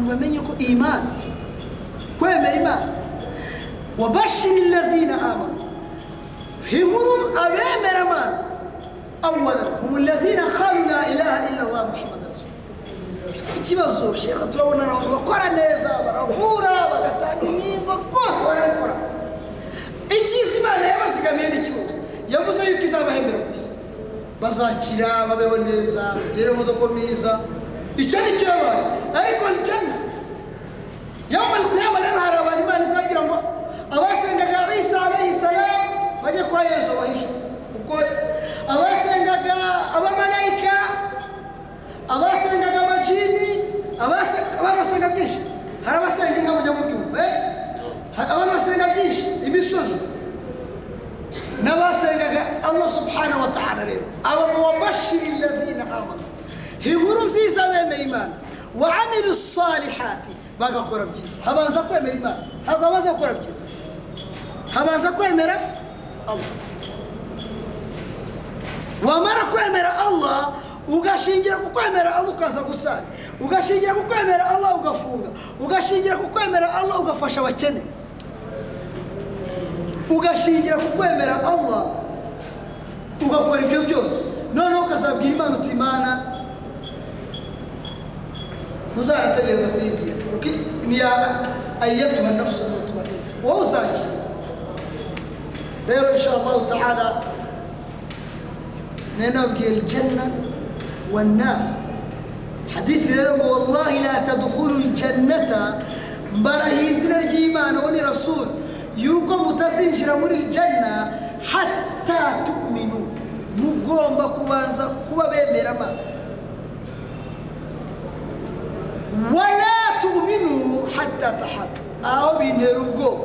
abantu bamenye ko imana kwemera imana wabashiri alladhina amanu inkuru abemera hum alladhina qalu la ilaha illa allah muhammad si ikibazo sheka turabona abantu bakora neza baravura bagatanga inkingo rwose barabikora icyiza imana yabazigamiye n'ikibazo yavuze yuko izabahembera ku isi bazakira babeho neza bagire imodoka myiza icyo ni cyo yabaye ariko njyana yawma alqiyama rero hari abantu imana izabwira ngo abasengaga isa alayhi bajye kwa yesu bahishe ubwo abasengaga abamarayika abasengaga amajini abase- abantu basenga byinshi hari abasenga inka mujya mu byumva? Hari abantu basenga byinshi imisozi n'abasengaga allah subhanahu wa ta'ala rero aba mu wabashiri alladhina inkuru nziza bemeye imana. Wa amilu salihati. Bagakora byiza. Habanza kwemera imana. Ntabwo habanza gukora byiza. Habanza kwemera allah. Wamara kwemera allah ugashingira ku kwemera allah ukaza gusara. Ugashingira ku kwemera allah ugafunga. Ugashingira ku kwemera allah ugafasha abakene. Ugashingira ku kwemera allah ugakora ibyo byose. Noneho ukazabwira imana uti imana ntuzanategereza kuyibwira kuko niya ayatuha nafsu mutmainna wowe uzakira rero insha allahu taala ننبغي الجنة والنار حديث رب والله لا تدخلوا الجنة مبرهيزنا الجيمان وني رسول يوكو متزنجر من الجنة حتى تؤمنوا مقوم بكوانزا كوبا بيمير wala tuminu hatataha aho bintera ubwoba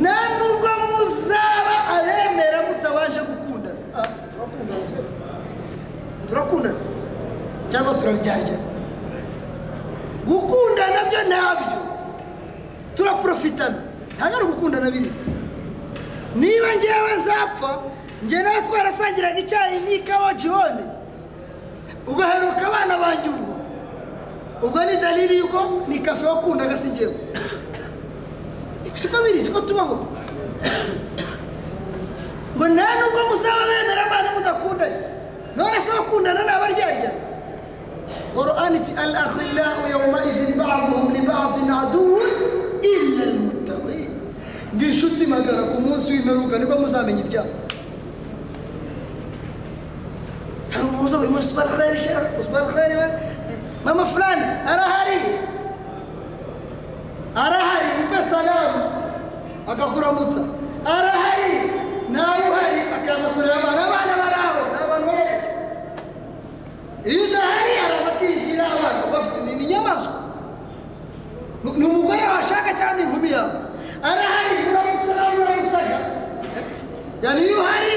nta nubwo muzaba abemera mutabashe gukundana turakundana turakundana cyangwa turabyarya gukundana byo na byo turaporofitana ntabwo ari gukundana biri niba ngewe nzapfa njye nawe twarasangiraga icyayi n'ikawa jihone ugaheruka abana banjye ubwo ubwo ni dalili yuko? Ni kafe wakundaga si njyewe siko biri siko tubaho ngo nta nubwo muzaba bemera abana mudakundanye none se bakundana ni abaryarya yawmaidhin baduhum li badin aduwun illa almuttaqin. Ngo inshuti magara ku munsi w'imperuka ni bwo muzamenya ibyaha hari umuntu uza buri munsi khayri we. Mama fulani arahari arahari mpe salamu akakuramutsa arahari nawe uhari akaza kureba abana abana bari aho ni abantu baba iyo udahari araza kwishyira abana ubwo afite ni ni inyamaswa Ni- ni umugore washaka cyangwa ni inkumi yawe arahari muramutsa nawe muramutsaga yani iyo uhari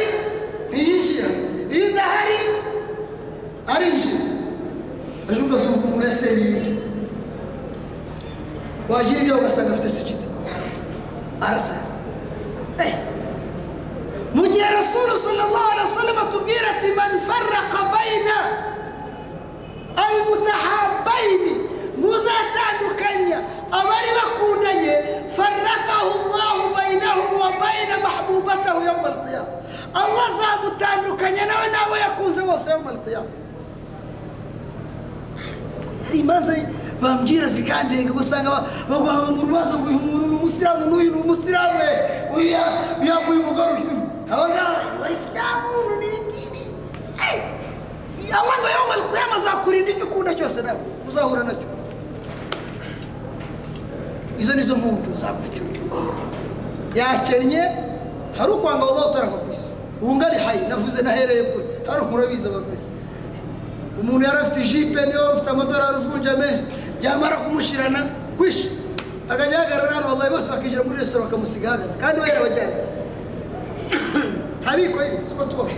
ntiyinjira iyo udahari arinjira ejo ugasanga umuntu yasenya iyindi wagira ibyo ugasanga afite sikiti arasara eh mu gihe rasulu sallallahu alaihi wasallam atubwira ati man farraqa baina almutahabbaini muzatandukanya abari bakundanye farraqahu llahu bainahu wa baina mahbubatahu yauma alqiyama allah azamutandukanya nawe n'abo yakunze bose yauma alqiyama hari imanza bambwira zikandenga ugasanga bagwanga mu rubazo ngo uyu muntu ni umusilamu n'uyu ni umusilamu we uyu ya- yaguye umugore uyu abangaba ni abayisilamu ni idini Eh! allah ngo yawma alqiyama azakurinda icyo ukunda cyose nawe uzahura na cyo izo nizo mpundu zagucyura yakennye hari ukwanga wallahi utarava ku isi ubu ngari hayi navuze nahereye kure hano murabizi abagore umuntu yari afite ijipe niyo wari ufite amadolari uvunja menshi byamara kumushirana kwisha akajya ahagarara hano wallahi bose bakinjira muri resitora bakamusiga ahagaze kandi we yarabajyanye ntabiko ye siko tubaho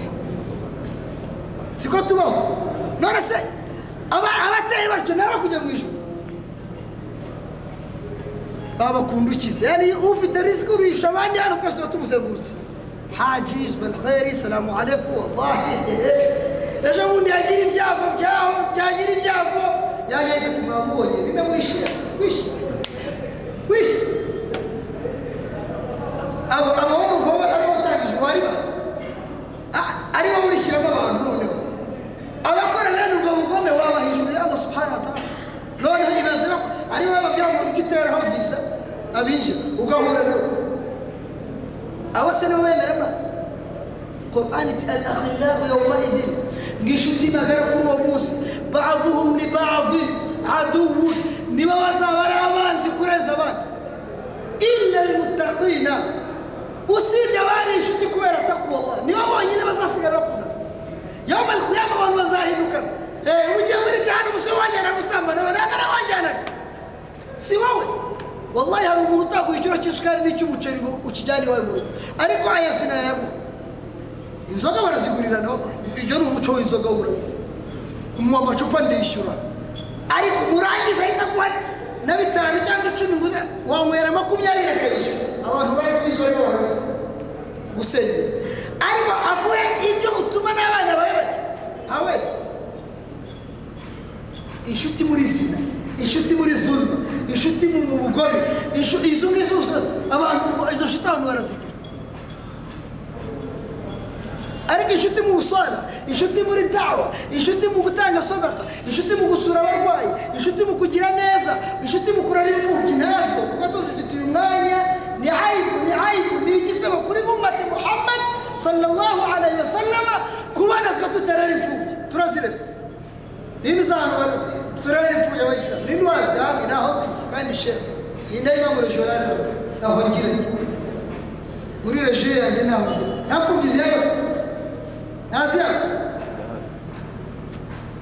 siko tubaho none se aba- abateye batyo nabo kujya mu ijuru. Babakunda ukize yani ufite risiki ubisha abandi hano twese tuba tumuzengurutse haji ismail kheri salamu alaikum wallahi. Ejo bundi yagira ibyago byaho byagira ibyago. Ahita ati mwamubonye bimwe wishira wishe wishe abo abahungu ngo ari batangije wari ba ari wowe urishyiramo abantu noneho abakora rero ubwo bugome waba hejuru ya Allah subhanahu wa ta'ala noneho ibaze ko ari wowe babwira ngo igitera aho visa abije ugahura nabo abo se nibo bemera Imana Qur'an iti al-akhillau yawmaidhin. Ngishuti magara kuri uwo munsi ba'duhum li ba'dhin. Aduwwun. Nibo bazaba ari abanzi kurenza abandi illa almuttaqina. Usibye abari inshuti kubera Allah nibo bonyine bazasigara bakundana yawma alqiyama abantu bazahinduka eh ujye muri jahannam usi wanjyana gusambana wanagara wanjyanaga si wowe wallahi hari umuntu utaguha ikiro cy'isukari n'icy'umuceri ngo ukijyane iwawe mu rugo. Ariko aya sinayaguha inzoga barazigurira no ibyo ni umuco w'inzoga urabizi mu amacupa ndishyura. Ariko murangiza ahita aguha na bitanu cyangwa icumi nguze wanywera makumyabiri akayishyura abantu bazi ko inzoga barabizi gusenya. Ariko aguhe ibyo utuma n'abana bawe barya nta wese inshuti muri zina. Inshuti muri zulma inshuti mu bugome izo ngizo abantu izo nshuti abantu barazigira ariko inshuti mu busara inshuti muri dawa inshuti mu gutanga sadaka inshuti mu gusura abarwayi inshuti mu kugira neza inshuti mu kurara imfubyi na zo kuko tuzifite uyu mwanya ni aibu ni aibu ni igisebo kuri ummati muhammad sallallahu alaihi wasallama kubona twe tutarara imfubyi. Turazireba uzahana turare imfubyi abayisilamu ninde wazi hamwe naho ziri kandi shefu ninde iba muri jorani naho ngira njye muri rejiyo yanjye naho ngira nta mfubyi zihagaze ntaziyaga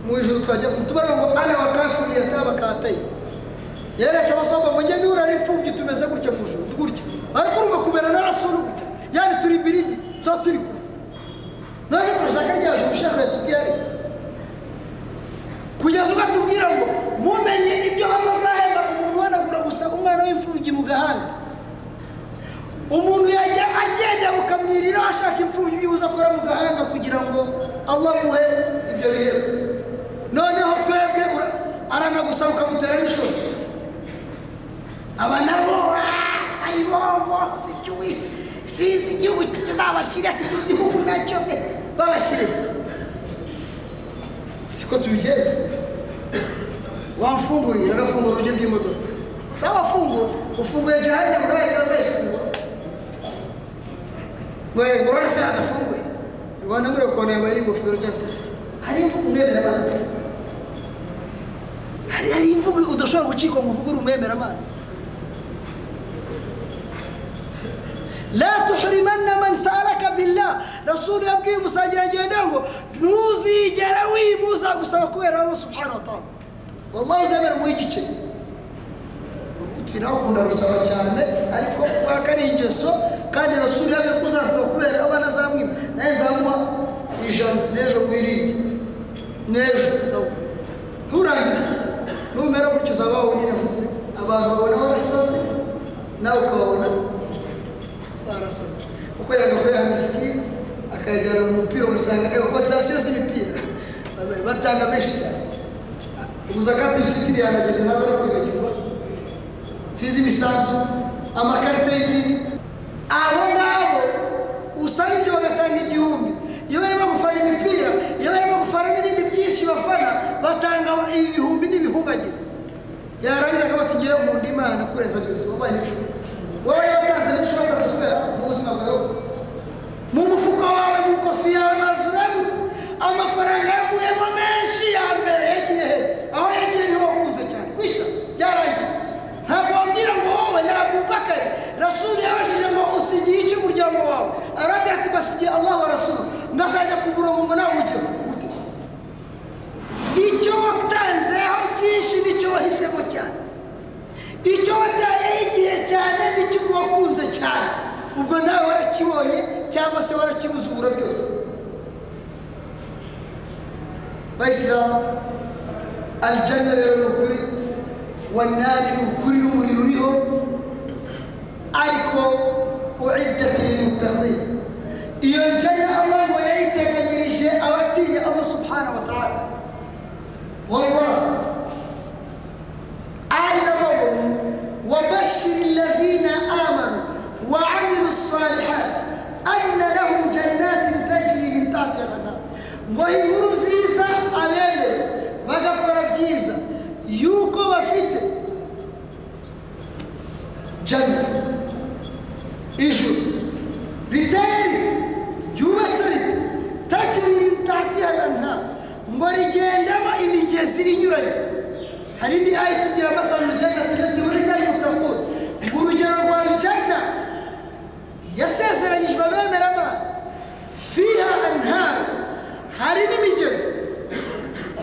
mu ijoro twajya tubara ngo ana wakafuriye ataba katayi yereka abasomba ngo njye nurara imfubyi tumeze gutya mu ijoro gutya ariko urumva kumera na rasulu gutya yani turi imwe tuba turi kumwe naje turashaka rya joro ushaka yatubwiye ari kugeza ubwo atubwira ngo mumenye ibyo azahemba umuntu wanagura gusa umwana w'imfubyi mu gahanda umuntu yajya agenda bukamwirira ashaka imfubyi byibuze akora mu gahanga kugira ngo allah amuhe ibyo bihembo noneho twebwe aranagusaba ukamutera n'ishoti aba nabo "Ah, ayibobo sijuwi sizi igihugu kizabashyira iki gihugu na cyo eh, babashyire siko tubigenza wamfunguriye agafungura urugi rw'imodoka sawa fungura ufunguye jahannam nawe niba azayifungura we ngorane se adafunguye rwanda muri kona yambaye n'ingofero cyangwa afite siki hari imvugo umwemera abana hari hari imvugo udashobora gucika ngo uvuge uri umwemera abana la tuhrimanna man salaka billah. Yabwiye umusangirangendo ngo ntuzigere wimuza gusaba kubera allah subhanahu wa ta'ala. Wallahi uzemera muhe igiceri twe nawe ukunda gusaba cyane ariko kubera ko ari ingeso kandi rasulu yabwiye ko uzasaba kubera allah nazamwima nawe zamuha ijana n'ejo ku irindi n'ejo sawa. Nturangire. Numera gutyo uzaba wundi navuze. Abantu babona barasaze nawe ukababona barasaze. Kuko yanga kuyaha misikini akayajyana mu mupira ugasanga kotisasiyo z'imipira batanga menshi cyane ubu zakati ifitiri yanageze na zo no kwibagirwa sizi imisanzu amakarita y'idini abo ngabo usanga ibyo bagatanga igihumbi iyo barimo gufana imipira iyo barimo gufana n'ibindi byinshi bafana batanga ibihumbi n'ibihumbagiza yarangiza akaba ati ngewe mu ndi imana kurenza byose wabaye n'ibishoboka wowe yatanze n'icyo watanze kubera mu buzima bwawe mu mufuka wawe mu kofi yawe maze urabute amafaranga yavuyemo menshi ya mbere yagiye he aho yagiye ni ho wakunze cyane kwisha byarangiye ntabwo wambwira ngo wowe na abubakari rasuli yabajije ngo usigiye iki umuryango wawe arabwira ati basigiye allah wa rasulu ndazajya kugura ngo nawe ujye gute icyo watanzeho byinshi ni cyo wahisemo cyane icyo watayeho igihe cyane ni cyo wakunze cyane ubwo nawe warakibonye cyangwa se warakibuze uburo byose. Bayisilamu aljanna rero ni ukuri wanari ni ukuri n'umuriro uriho ariko uiddati lilmuttaqin. Iyo janna allah yayiteganyirije abatinya allah subhanahu wa ta'ala. Wallah. ngo inkuru nziza abereye. Bagakora byiza. Yuko bafite jana ijuru riteye rite ryubatse rite takiri ritatiye nta. Ngo rigendamo imigezi inyuranye. Hari indi ayi tugira amatanu jana harimo imigezi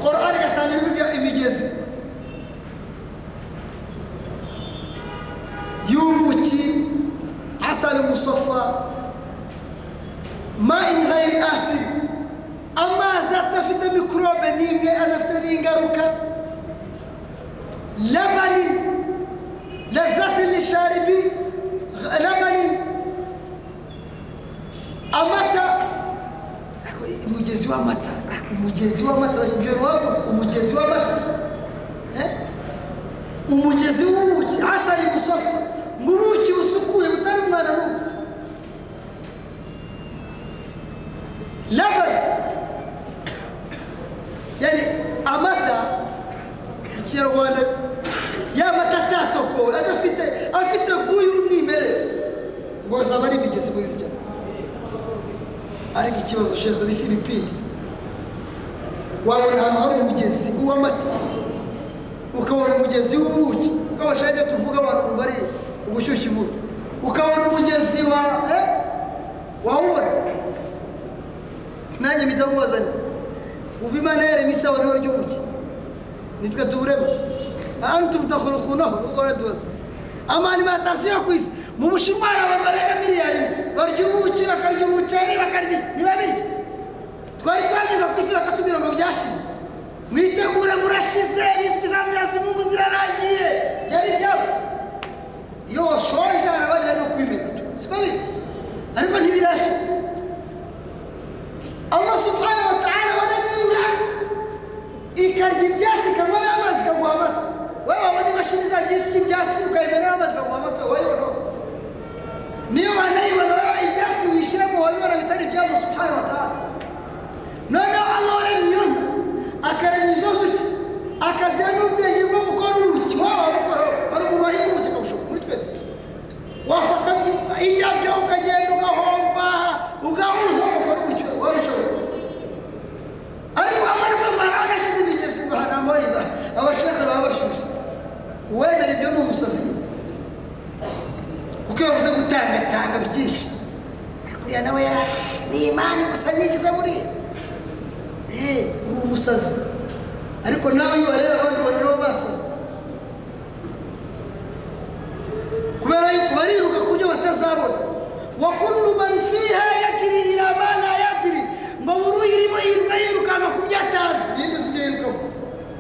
korani igatangira ivuga imigezi y'ubuki asali musafa main ghairi asidi amazi adafite mikorobe n'imwe adafite n'ingaruka labanin lazatin lisharibi labanin amata umugezi w'amata umugezi w'amata bashyizwe wabo umugezi w'amata Eh? umugezi w'ubuki asali musafa ngo ubuki busukuye butari umwana n'umwe labani yani amata mu kinyarwanda ya mata atatokowe adafite afite guyu umwimerere ngo azaba ari imigezi muri iryo ariko ikibazo ushinzwe bisi ibipindi wabona ahantu hari umugezi w'amata ukabona umugezi w'ubuki ukabasha ibyo tuvuga abantu bumva ari ubushyushyu bubi. Ukabona umugezi wa eh? wawubona nanjye mpita mubazanye uva imana yarema isabune ry'ubuki nitwe tuburema antum takhluqunahu nuqora tubaza amalimantasiyo ku isi. Mu bushinwa hari abantu barenga miliyari barya ubuki bakarya umuceri bakarya ntibabirya twari twabyuka ku isi bakatubwira ngo byashize mwitegure murashize risiki za mungu zirarangiye byari byabo iyo washonje abandi no kwimena siko biri ariko ntibirashira Allah subhanahu wa ta'ala wananiura ikarya ibyatsi ikanywa n'amazi ikaguha amata wowe wabona imashini zagiye isya ibyatsi ukayimena n'amazi ikaguha amata wayibona niyo wanayibona wowe ibyatsi wishyiramo wabibona bitari ibyabo subhanahu wa ta'ala noneho Allah waremye inyoni akarema izo zuki akaziha n'ubwenge bwo gukora uruki waba wabukora hari umuntu wahinga uruki akawushoka muri twese wafata indabyo ukagenda ugahomva ugahuza ugakora uruki wabishoboye ariko hamwe ariko mbara agashyize imigezi ngo hano amoyida abashaka baba bashyushye uwemera ibyo ni umusazi kuko iyo bavuze gutangatanga byinshi kuriya nawe yari ni imana gusa nyigize buriya uri umusazi ariko nawe iyo bareba abandi ubona nabo basaze kubera yuko bariruka ku byo batazabona wa kullu man fiha yajri ila ma la yadri ngo buri uyirimo yiruka yirukanka ku byo atazi yindi si yirukamo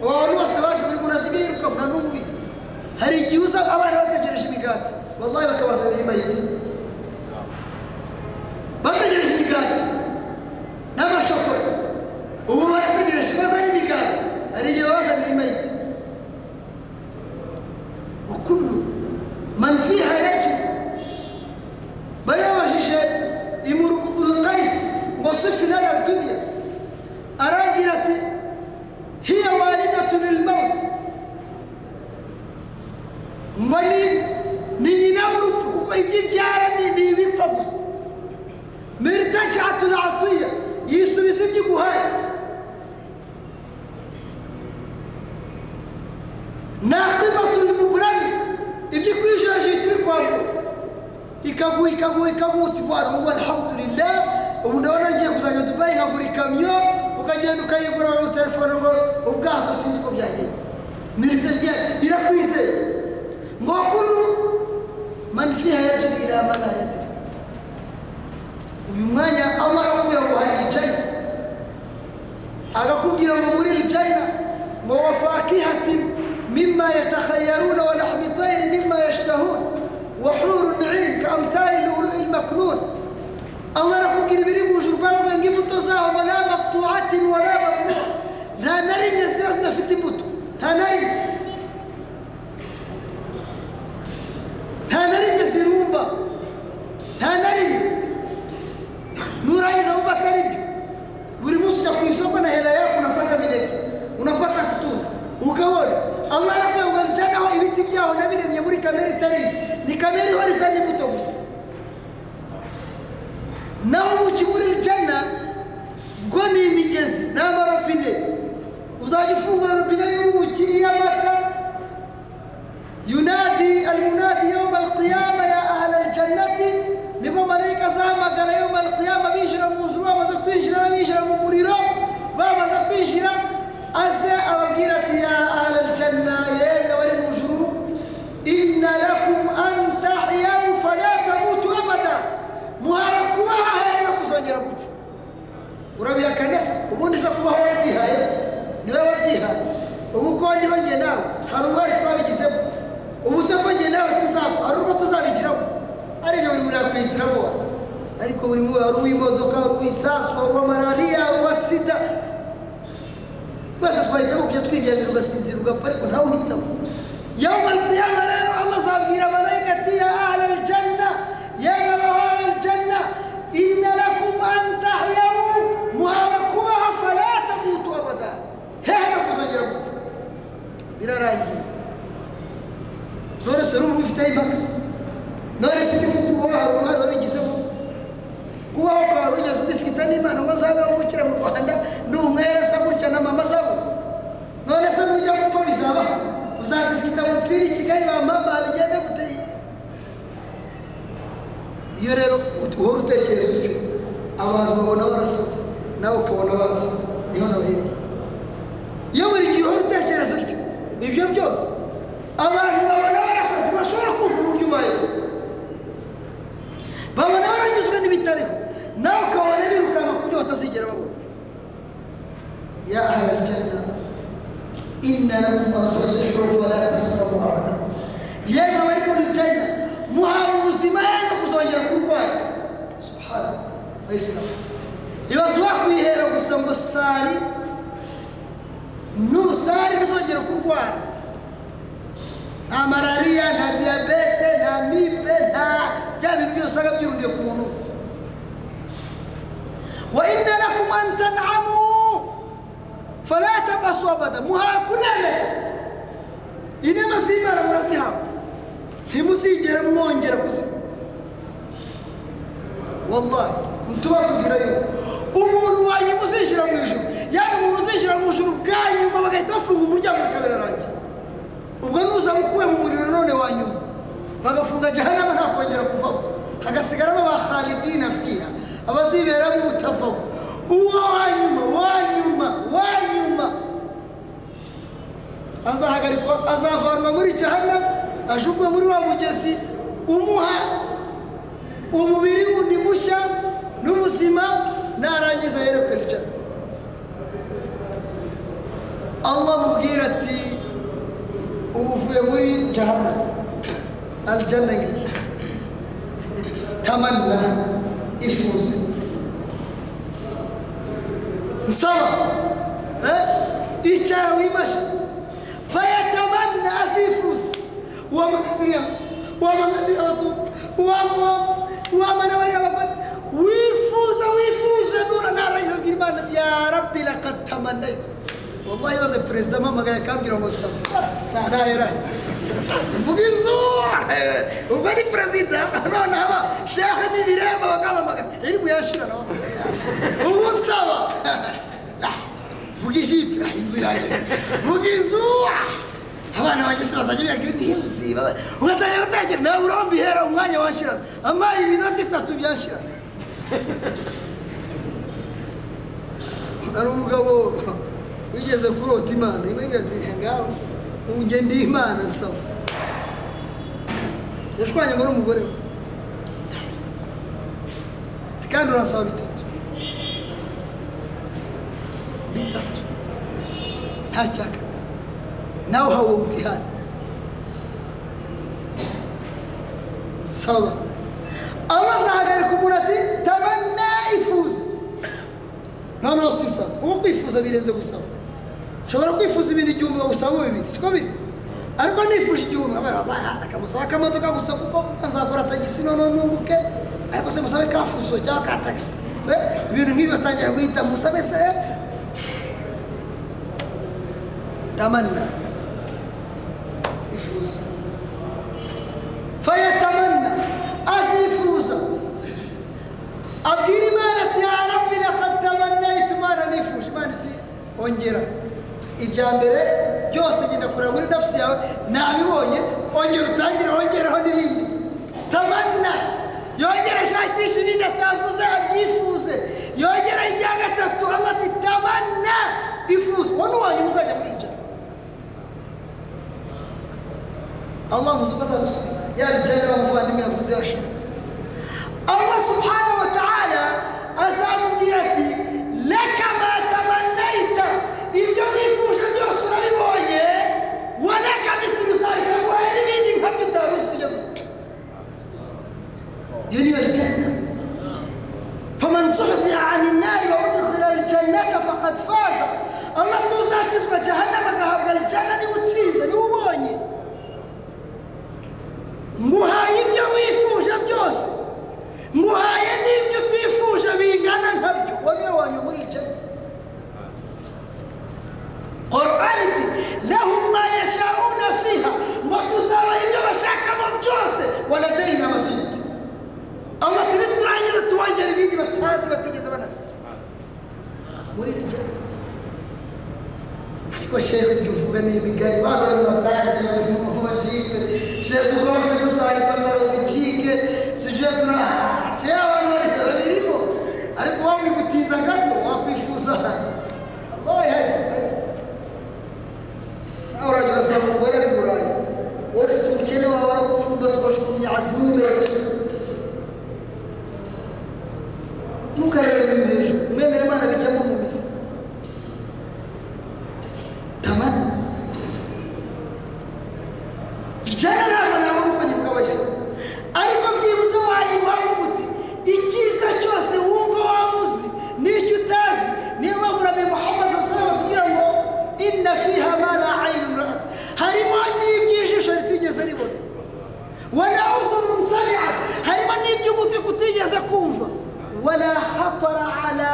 abo bantu bose baje muri munazi biyirukamo nta n'umwe ubizi hari igihe uza abana bategereje imigati wallahi bakabazanira imayiti bategereje imigati n'amashokora ubu barategereje bazana imigati hari igihe bazanira imayiti ukuntu man fiha yajri bari babajije imurukayisi ngo sufi lana dunya arabwira ati hiya walidatu lilmaut ngo ni ni nyina w'urupfu kuko ibyo ibyara ni ni ibipfa gusa mirtajatul atiya yisubiza ibyo iguhaye naqidatul muburami ibyo ikwishyura ihita ibikwambura ikaguha ikaguha ikaguha uti bwana ubu alhamdulillah. Ubu ndabona ngiye kuzajya dubayi nkagura ikamyo ukagenda ukayigura mu telefone ngo ubwato sinzi uko byagenze. Militari irakwizeza ngo kunu man fiha yajri ila man la yadri. Uyu mwanya allah arakubwira ngo hari ijana agakubwira ngo muri iri jana ngo wa fakihatin mima yatakhayaruna wa lahmi tayri mima yashtahun wa hurun in kaamthali lului lmaknun allah arakubwira ibiri mu ijuru bavuga ngo imbuto zaho ngo la maqtuatin wala mamnu nta na rimwe ziba zidafite imbuto nta na rimwe nta na rimwe zirumba ibiti byaho nabiremye muri kamere itari ni kamere ihora isa n'imbuto gusa. Naho ubuki muri jana bwo ni imigezi ni amarobine uzajya ufungura robine y'ubuki y'amata. Yunadi almunadi yawma alqiyama ya ahla aljanati ni bwo marayika azahamagara yawma alqiyama binjira mu nzu bamaze kwinjira binjira mu muriro bamaze kwinjira aze ababwira ati ya ahla aljanna yemwe an tahyamu fala tamutu abada. Muhawe kubaho ahaye no kuzongera gupfa urabihakana ubundi se kubaho wabyihaye ni we wabyihaye ubu ko ndiho njye nawe hari uruhare twabigizemo. Ubu se ari ibyo buri muntu ariko buri muntu hari uw'imodoka hari uw'isasu hari uwa malariya hari uwa sida twese twahitamo kujya twiryamira ugasinzira uhitamo. Yawma alqiyama azabwira malayika ati ya ahla aljanna yewe abahora aljanna inna lakum an tahyawu muhawe kubaho fala tamutu abada hehe no kuzongera gupfa birarangiye none se n'ubu bifiteho impaka none se ufite ububaho hari uruhare wabigizemo kubaho kwawe wigeze udisikita n'imana ngo nzabeho gukira mu rwanda ndi umwere nsa gutya na mama zabo none se nujya gupfa bizabaho uzadisikita mu pfiri i kigali bamama bigende guteye iyo rero uhora utekereza utyo? Abantu babona barasaze nawe ukabona barasaze ni ho nabahereye iyo buri gihe uhora utekereza utyo ibyo byose abantu babona barasaze bashobora kumva uburyo ubayeho. Babona baranyuzwe n'ibitariho nawe ukabona birukanka ku byo batazigera babona. Ya ahla aljanna inna lakum an tusihu fala tasqamu abada yemwe bari muri janna muhawe ubuzima no kuzongera kurwara subhana ibaze wakwihera gusa ngo sari. Nusari ntuzongera kurwara nta malariya nta diyabete nta mibe nta bya bintu byose usanga byirundiye ku muntu wa inna lakum an tan'amu fala tabasu abada. Muhawe kunene inema z'imana murazihawe ntimuzigere mwongera kuzima wallahi. Tuba tubwira yuko umuntu wanyuma uzishyira mu ijuru. Yani umuntu uzishyira mu ijuru bwa nyuma bagahita bafunga umuryango bikabirarangira ubwo nuza ukuwe mu muriro none wa nyuma bagafunga jahanama nta kongera kuvamo. Hagasigaramo ba khalidina fiha abaziberamo ubutavamo uwo wa nyuma wa nyuma wa nyuma azahagarikwa azavanwa muri jahanama ajugunywe muri wa mugezi umuha umubiri wundi mushya n'ubuzima narangiza yerekwe ijana allah amubwira ati ubu uvuye muri jahanama aljanna ngiyi tamanna ifuze nsaba icara wimashe. Fayatamanna azifuza uwamagafiriyazo uwamagaziratu uwamana bariya bagore. Wifuza wifuza nura narangiza imana ya rabbi lakad tamannaitu wallahi baze perezida amamagaye akambwira ngo saba ntaherahe mvuga inzu ubwo ni perezida none aba shehe n'ibiremba bakamamagaza iri buyashira nawe ubu saba vuga ijipe inzu yageze vuga inzu abana banjye se bazajya biga n'inzi ugatangira gutangira nawe uromba ihera umwanya washyirana amaye iminota itatu byashyirana hari umugabo wigeze kurota imana. Imwe ati ngaho ubu imana nsaba. Yashwanye ngo n'umugore we. Kandi urasaba bitatu. Bitatu. Nta cyaka. Nawe uhawe uwo mutihani nsaba. Allah azahagarika umuntu ati tamanna ifuza noneho si saba ubu kwifuza birenze gusaba ushobora kwifuza ibintu igihumbi bagusabamo bibiri siko biri ariko nifuje igihumbi akamusaba akamodoka gusa kuko nzakora tagisi noneho nunguke ariko se musabe ka fuso cyangwa ka tagisi ibintu nk'ibi batangira guhita musabe se tamanna ifuza fayatamanna azifuza abwira imana ati lakad tamannaitu imana nifuje imana iti ongera ibya mbere byose genda kureba muri nafsi yawe nabibonye ongera utangire wongereho n'ibindi tamanna yongera ashakisha ibindi atavuze abyifuze yongera ibya gatatu allah ati tamanna ifuze uwo ni uwanyu muzajya muri ijana allah muzi uko azamusubiza yabijyana bamuvandimwe yavuze bashaka allah subhanahu wa ta'ala azamubwira ati leka ma tamannaita ibyo wifuje byose urabibonye waleka mithlu dhalika nguhaye n'ibindi nkabyo utari uzi tujya gusa iyo niyo janna faman zuhziha ani nnari wa udkhila aljannata faqad faza allah tuzakizwa jahannama agahabwa aljanna ni we utsinze ni we ubonye nguhaye ibyo wifuje byose nguhaye n'ibyo utifuje bingana nkabyo uwo ni we wanyu muri janna Qur'an iti lahum ma yashauna fiha ngo tuzabaha ibyo bashakamo byose waladayina mazid allah turi turangiza tubongera ibindi batazi batigeze banabyo muri iri janna ariko shehe ibyo uvuga ni imigani babana bataje barimo bajipe shehe tugomba dusanga ipantaro zijike sijue tuna shehe abantu bari babirimo ariko wabigutiza gato wakwifuza wallahi haje haje nawe urajya urasanga umugore ari burayi wowe ufite umukene wawe arakufumba tugashukumya azimu imbere ntukarebe ibintu hejuru mwemere imana bijyamo mu mizi tamani ijana ntabwo nabona uko abayisilamu ariko byibuze wayibaho uti icyiza cyose wumva wamuzi n'icyo utazi niyo mpamvu nabi muhammad sallallahu atubwira ngo inna fiha ma la ayinu ra'at harimo n'iby'ijisho ritigeze ribona wala udhunun sami'at harimo n'iby'ugutwi kutigeze kumva. Wala khatara ala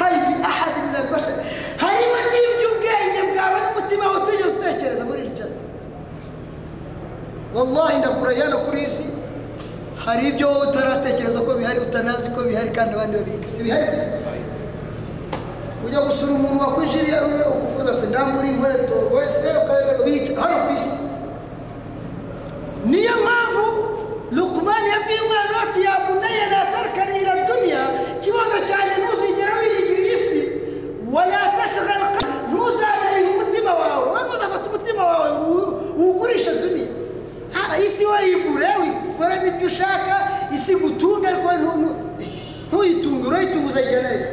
qalbi ahad min albashar harimo n'iby'ubwenge bwawe n'umutima wawe utigeze utekereza muri iri jana wallahi ndakurahiye hano kuri iyi si hari ibyo wowe utaratekereza ko bihari utanazi ko bihari kandi abandi babizi si bihari gusa. Ujya gusura umuntu wakujiriye ukubase ndambura inkweto wese bica hano ku isi niyo mpamvu lukumani yabwiye umwana ati ya bunayya la tarkani ila dunya kibondo cyane ntuzigera wiringira iyi si wala tashghal ntuzanarihe umutima wawe wowe muzafata umutima wawe ngo uwugurishe duniya Ha, isi wayigure wikoramo ibyo ushaka isi gutunga ariko urayitunga uzayigerayo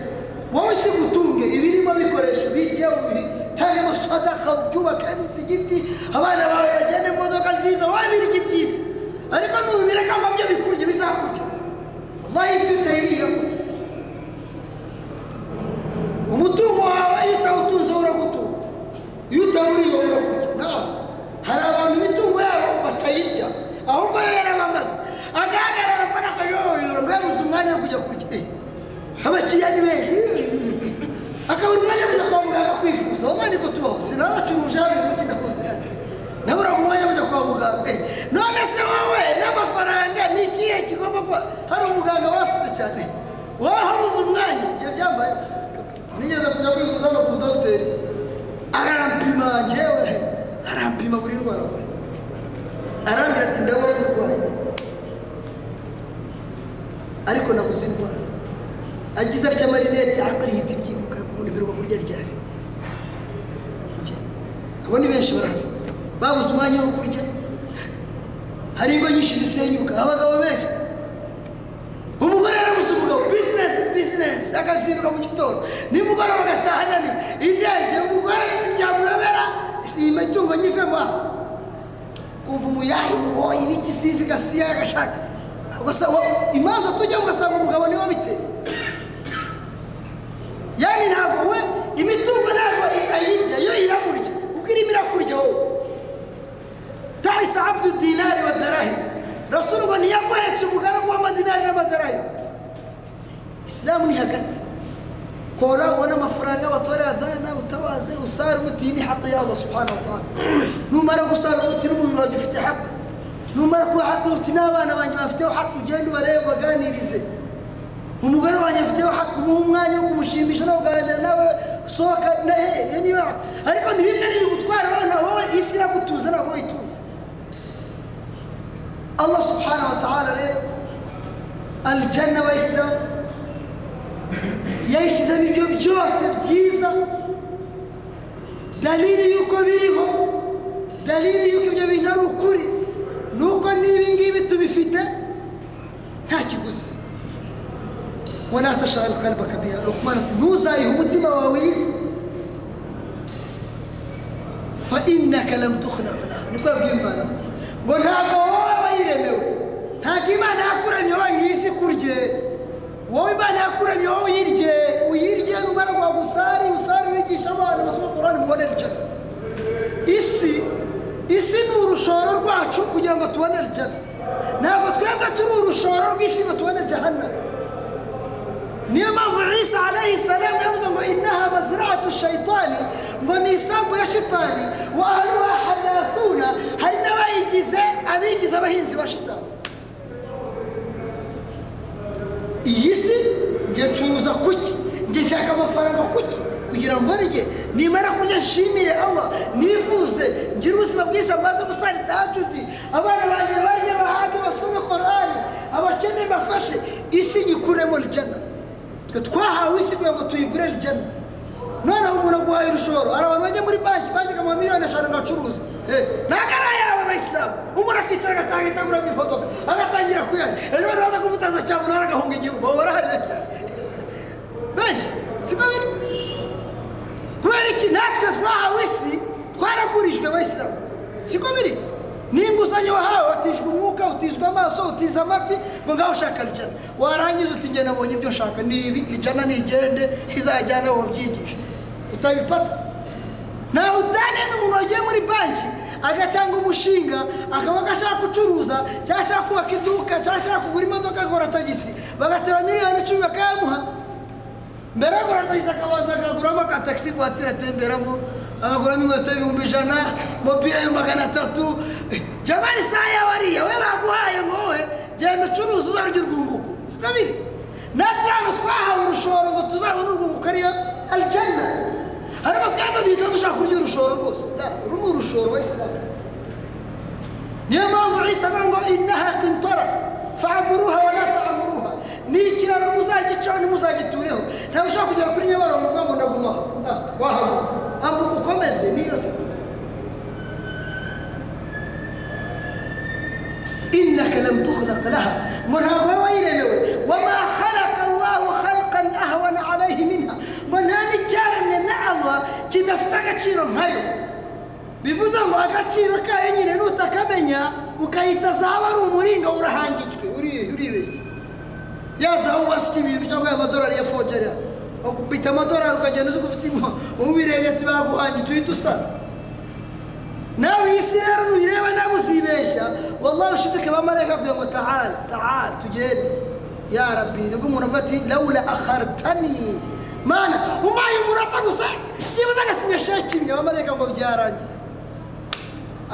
wowe isi gutunge ibirimo bikoresho bijya bitangemo sadaka ubyubaka imisigiti abana bawe bagenda mu modoka nziza wowe birya iby'isi. Ariko nubireka ngo byo bikurya bizakurya. Wallahi isi utayirira kurya. Umutungo wawe iyo utawutunze uragutunga iyo utawuriye urakurya nawe hari abantu imitungo yabo batayirya. Ahubwo yo yarabamaze agahagarara akora akayoyorora ngo yabuze umwanya wo kujya kurya. Eh, abakiriya ni benshi akabura umwanya wo kujya kwa muganga kwifuza wowe niko tubaho sinabacuruje hano mu mujyi ndakuziranye nabura umwanya wo kujya kwa muganga none se wowe n'amafaranga ni ikihe kigomba kuba hari umuganga wasize cyane wowe habuze umwanya ibyo byambaye nigeze kujya kwifuza no ku dogiteri arampima njyewe arampima buri ndwara arambwira ati ndabona urwaye ariko nabuze indwara agize atya amarinete akarihita ibyibuka ubundi mbiruka kurya ryari? Abo ni benshi barahari. Babuze umwanya wo kurya. Hari ingo nyinshi zisenyuka. Abagabo benshi. Umugore yarabuze umugabo. Bizinesi bizinesi akazinduka mu gitondo. Nimugoroba agataha ananiwe indege. Umugore byamuyobera iyi mitungo nyivemo kumva umuyahi muboyi ibikisizi gasiya agashaka gusa imanza tujyamo ugasanga umugabo ni we biteye yani ntabwo we imitungo ntabwo ayirya yo iramurya kuko irimo irakurya wowe? Tahisa abdu dinari wa darahi. Rasulu ngo ntiyagohetse umugaragu w'amadinari n'amadarahi. Isilamu ni hagati. Kora ubona amafaranga batore adhana utabaze usara umuti ni haki ya Allah subhanahu wa ta'ala. Numara gusara umuti n'umubiri wawe ufite haki numara kuba haki umuti n'abana banjye bafiteho haki ugende ubarebe baganirize umugore wanjye afiteho haki umuha umwanya wo kumushimisha no kuganira nawe sohoka na hehe niyo ariko ni bimwe n'ibigutwara wowe na wowe isi iragutuza ntabwo wituza allah subhanahu wa ta'ala rero aljanna abayisilamu yayishyizemo ibyo byose byiza. Dalili y'uko biriho dalili y'uko ibyo bintu ari ukuri ni uko n'ibi ngibi tubifite nta kiguzi ati ntuzayihe umutima wawe isi fa innaka lam tukhlaq laha niko yabwiye imana ngo ntabwo wowe wayiremewe ntabwo imana yakuremye wowe nk'isi kurye wowe imana yakuremye wowe uyirye uyirye numara kwa gusari usari wigisha abana basoma korani mubonere ijana isi isi ni urushoro rwacu kugira ngo tubonere ijana ntabwo twebwe turi urushoro rw'isi ngo tubone jahannama niyo mpamvu isa alayhi salamu yavuze ngo inaha maziratu shayitani ngo ni isambu ya shitani wa ahluha hanathuna hari n'abayigize abigize abahinzi ba shitani iyi si njye ncuruza kuki njye nshaka amafaranga kuki kugira ngo rye nimara kurya nshimire allah nifuze ngire ubuzima bwiza maze gusara tahajudi. Abana banjye barye bahage basome korani abakene bafashe isi nyikuremo lijana twe twahawe isi kugira ngo tuyigure lijana noneho umuntu aguhaye urushoro hari abantu bajya muri banki banki ikamuha miliyoni eshanu agacuruza ntabwo ari ayawe abayisilamu umuntu akicara agatanga itaguramo imodoka agatangira kuyarya. Ejo bari baza kumutaza cyangwa umuntu agahunga igihugu baba barahari benshi siko biri? Kubera iki? Natwe twahawe isi twaragurijwe abayisilamu siko biri? N'inguzanyo wahawe watijwe umwuka utizwe amaso utiza amati ngo ngaho ushaka ijana warangiza uti ngenda nabonye ibyo nshaka ni ibi ijana nigende izajyana wabyigisha utabipata. Ntawe utaniye n'umuntu wagiye muri banki agatanga umushinga akaba agashaka gucuruza cyangwa ashaka kubaka iduka cyangwa ashaka kugura imodoka agakora tagisi. Bagatera miliyoni icumi bakayamuha. Mbere yo kugura tagisi akabanza akaguramo ka tagisi vuwatire atemberamo agaguramo inkweto y'ibihumbi ijana umupira ya magana atatu. Jamani saa yawe ariya we baguhaye ngo wowe genda ucuruza uzarya urwunguko siko biri? Natwe hano twahawe urushoro ngo tuzabone urwunguko ariyo aljana ariko twebwe duhita dushaka kurya urushoro rwose. Uru ni urushoro wa isilamu niyo mpamvu isa avuga ngo inaha kintara faburuha wala tamuruha ni ikiraro muzagicaho ntimuzagitureho. Ntabwo ushobora kugera kuri nyabarongo uvuga ngo ndaguma wahaguruka ambuka ukomeze niyo si. Innaka lam tukhlaq laha. Ngo ntabwo wowe wayiremewe wama khalaqa allahu khalqan ahwana alayhi minha. Ngo nta n'icyaremwe na allah kidafite agaciro nkayo. Bivuze ngo agaciro kayo nyine nutakamenya ukayita zaba ari umuringa urahangitswe. Uribeshye yaza aho basika ibintu cyangwa amadolari ya fogerera ukubita amadolari ukagenda uzi ko ufite ubirenge ati baguhangitse uhita usana nawe iyi si rero nuyireba nawe uzibeshya wallahi ushidike bamarayika kugira ngo taala taala tugende. Ya rabbi ni bwo umuntu avuga ati lawula akhartani. Mana umpaye umunota gusa byibuze agasinya sheki imwe bamarayika ngo byarangiye.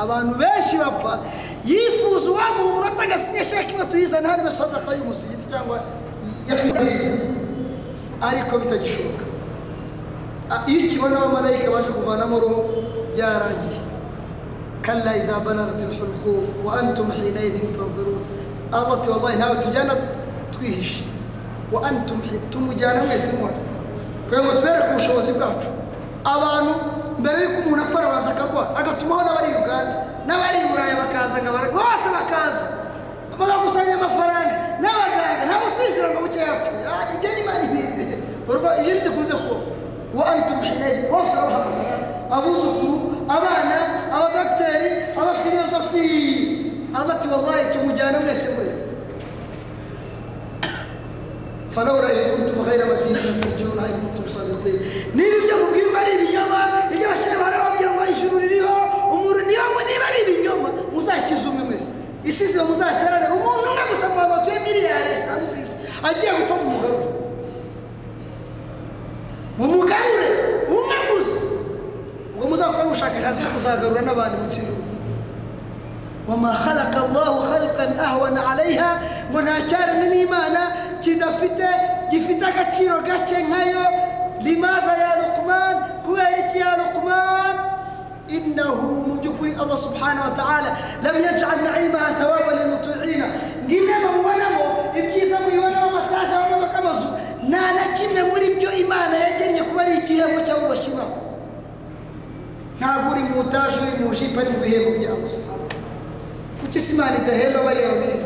Abantu benshi bapfa yifuza uwamuha umunota agasinya sheki imwe tuyizane hano sadaka y'umusigiti cyangwa ya ariko bitagishoboka. Iyo ukibona abamarayika baje kuvanamo roho byarangiye kalla idha balagat alhulqum wa antum hinaidhin tanzurun allah ati wallahi nawe tujyana twihishe. Wa antum tumujyana mwese mubona kugira ngo tubereke ubushobozi bwacu. Abantu mbere y'uko umuntu apfa arabanza akarwara agatumaho n'abari uganda. N'abari i burayi bakaza bose bakaza. Bagakusanya amafaranga. N'abaganga nta musizira ngo buke yapfuye. Ibyo ni mari ibyo zikunze kuba wa antum hinaidhin bose babahamagara abuzukuru abana abadogiteri abafilozofi allah ati wallahi tumujyana mwese muri falawla in kuntum ghayra madinina tarjiuna in kuntum sadiqin niba ibyo mubwirwa ari ibinyoma ibyo bashyira barababwira ngo ijuru ririho umuntu niyo niba ari ibinyoma muzakize umwe mwese isi ziba muzaterane umuntu umwe gusa mu batuye miliyari ntabwo uzizi agiye gupfa mu mugarure mu mugarure umwe gusa ubwo muzakora ubushakashatsi bwo kuzagarura n'abantu gutsinda urupfu wama khalaqa allahu khalqan ahwana alayha ngo nta cyaremwe n'imana kidafite gifite agaciro gake nkayo. Limadha ya luqman? Kubera iki ya luqman? Innahu mu by'ukuri allah subhanahu wa ta'ala lam yaj'al na'imaha thawaba lilmuti'ina ng'inama mubonamo ibyiza mubibonamo amataje amamodoka amazu. Nta na kimwe muri byo imana yagennye kuba ari igihembo cyangwa bashimaho ntabwo uri mu utaje uri mu jipo ari mu bihembo bya allah subhanahu kuki isi imana idahemba bariya babiri?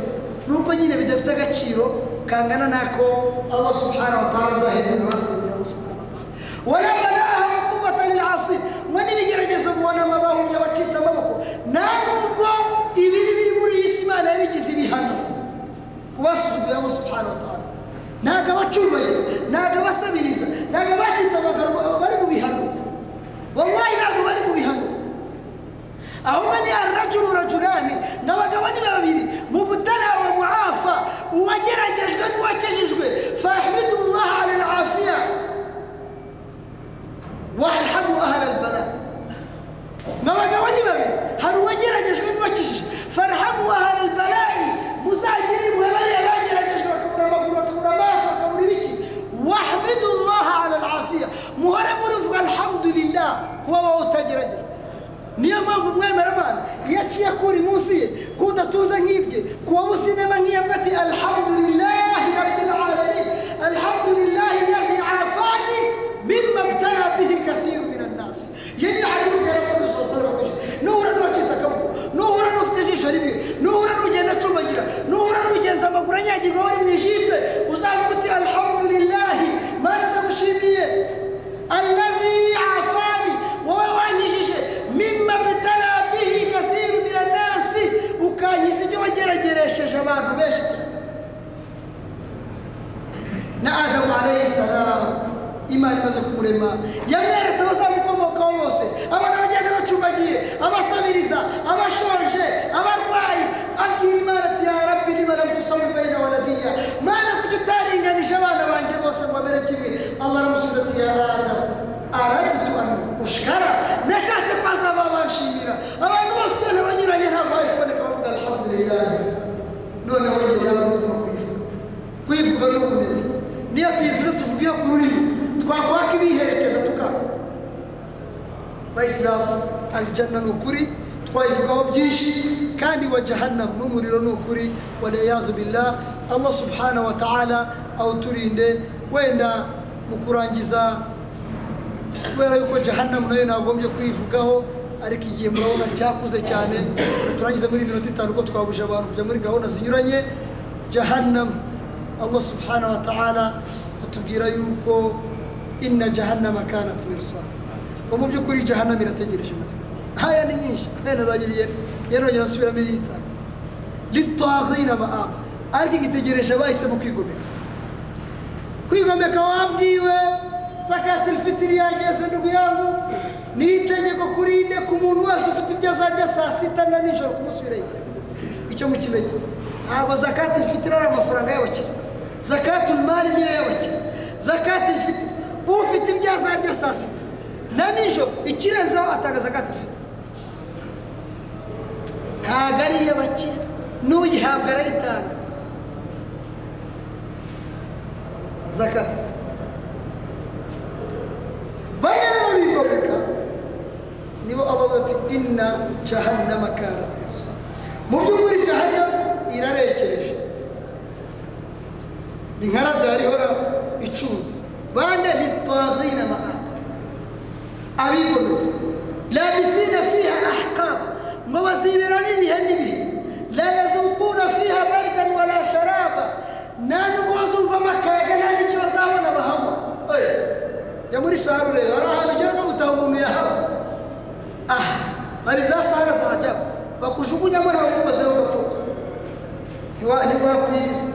Nuko nyine bidafite agaciro kangana n'ako allah subhanahu wa ta'ala azahembera abasinzira allah subhanahu wa ta'ala wala balaha uqubata lilasi ngo n'ibigeragezo mubonamo abahumye abacitse amaboko nta nubwo ibibi biri muri iyi si imana yabigize ibihano ku basuzuguye allah subhanahu wa ta'ala. Ntabwo abacumbaye ntabwo abasabiriza ntabwo abacitse amaguru bari mu bihano wallahi ntabwo ahubwo ni arajuru rajurani n'abagabo ni babiri mu butara wa muafa uwageragejwe n'uwakijijwe fahmidu llaha ala alafiya warhamu ahla albala. N'abagabo ni babiri hari uwageragejwe n'uwakijijwe farhamu ahla albala'i muzagire impuhwe bariya bageragejwe bakabura amaguru bakabura amaso bakabura ibiki wahmidu llaha ala alafiya muhore murivuga alhamdulillah. Kuba wowe utageragejwe niyo mpamvu umwemeramana iyo aciye akura munsi ye kudatuza nk'ibye kuba imaze kumurema yamweretse abazamukomokaho bose abana bagenda bacumbagiye abasabiriza abashonje abarwayi abwira imana ati ya rabbi lima lam tusawi baina waladiya mana kuki utaringanije abana banjye bose ngo bamere kimwe allah aramusubiza ati ya adamu araditu an ushkara nashatse ko azaba banshimira abantu bose ubona banyuranye ntabwo bari kuboneka bavuga alhamdulillah noneho rugendo n'abatuma kuyivuga kuyivuga ni ukunebwe niyo tuyivuze tuvuga iyo ku rurimi twakwaka ibiherekeza tukaba bayisilamu aljanna ni ukuri twayivugaho byinshi kandi wa jahannam n'umuriro ni ukuri waliyadu billah. Allah subhanahu wa ta'ala awuturinde wenda mu kurangiza kubera yuko jahannam na yo nagombye kuyivugaho ariko igihe murabona cyakuze cyane turangiza muri minota itanu ko twabuje abantu kujya muri gahunda zinyuranye jahannam. Allah subhanahu wa ta'ala atubwira yuko inna jahannama kanat mirsad. Ko mu by'ukuri jahannam irategereje na yo haya ni nyinshi wenda zagiriye yanongera asubiramo izitanu litaghina maaba ariko igitegereje abahisemo kwigomeka kwigomeka wabwiwe zakati fitiri yageze ndugu yangu ni itegeko kurinde ku muntu wese ufite ibyo azarya saa sita na nijoro kumusubirayo icyo mukimenye ntabwo zakati fitiri ari amafaranga y'abakire zakati mari niyo y'abakire zakati fitiri ufite ibyo azarya saa sita na nijoro ikirenzeho atanga zakati fitiri ntabwo ari iy'abakire n'uyihabwa arayitanga zakati fitiri bamwe rero bigomeka nibo abavuga ati inna jahannama kanat mirsad mu by'ukuri jahannam irarekereje ni nka radari ihora icunze bane litaghina maaba abigometse labithina fiha ahqaba ngo baziberamo ibihe n'ibihe la yadhuquna fiha bardan wala sharaba nta nubwo bazumvamo akayaga nta n'icyo bazabona bahanywa jya muri sare ureba hari ahantu ugera no gutaha umuntu yahaba aha hari za sare zahajya bakujugunyamo nawe umukozeho ugapfa gusa ntiwakwiriza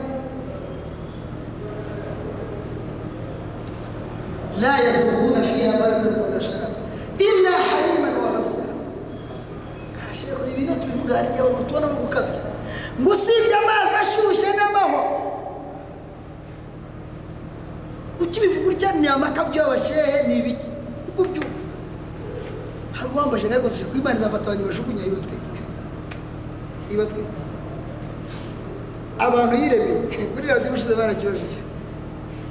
لا يذوقون فيها بردا ولا شرابا إلا حميما وغسالا شيخ ibintu tubivuga hariya abantu tubona mu gukabya ngo usibye amazi ashyushye n'amahwa ukibivuga utya ni amakabyo y'abashehe ni ibiki ubwo byumva hari uwambaje nka rwose ku imana izafata abantu bajugunya ibatwika ibatwika abantu yiremeye kuri radiyo ubushize barakibajije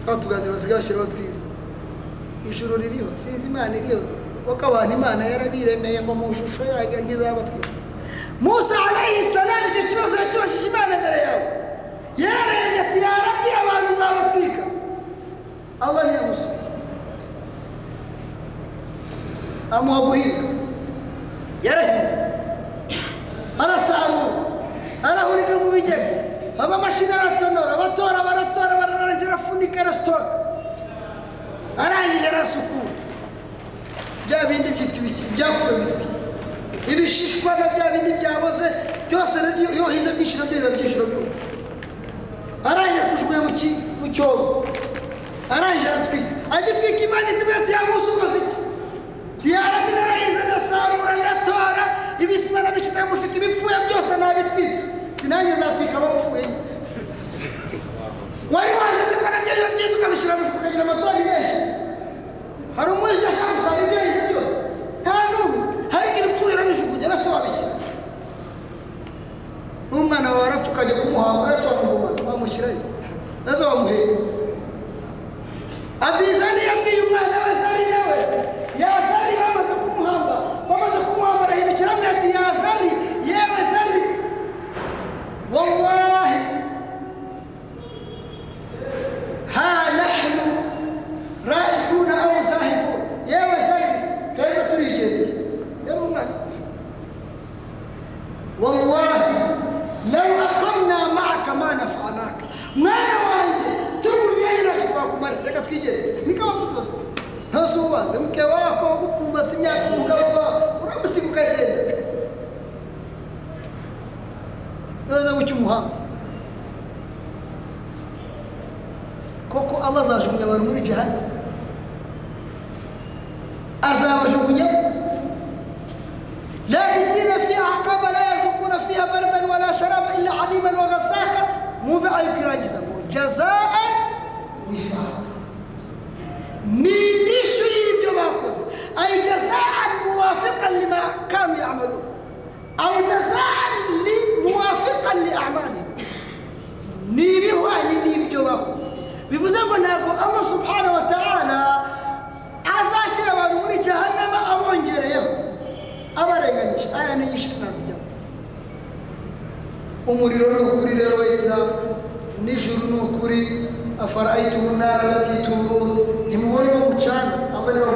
aho tuganira basigaye bashyiraho twiza ijuru ririho sinzi imana iriho kuko abantu imana yarabiremeye ngo mu shusho yayo ngizabatwika musa alayhi salamu icyo kibazo yakibajije imana mbere yawe yararembye ati yarabbi abantu uzabatwika allah ntiyamusubiza amuha guhinga yarahinze arasarura arahurira mu bigega amamashini aratonora abatora baratora bararangira afunika arasitora arangije arasukura bya bindi byitwa ibiki byapfuye ibishishwa na bya bindi byaboze byose iyo hize byinshi na byo biba byinshi na byo arangije kujugunya mu cyobo. Arangije aratwika. Agitwika imana itubwira ati yamusi ukoze iki? Tiyarabi narahize ndasarura ndatora. Ibisima nabishyize mu mufuka ibipfuye byose nabitwitse. Nanjye nzatwika abapfuye. Wari wageze ko na byo byiza ukabishyira mu mufuka ukagira amatora menshi hari umwijyi ashaka gusanga ibyo yahize byose nta n'umwe hariko ibipfuye urabijugunya na so wabishyira n'umwana wawe arapfa ukajya kumuhamba ese wamugumana wamushyira he na zo wamuhera abizani yabwiye umwana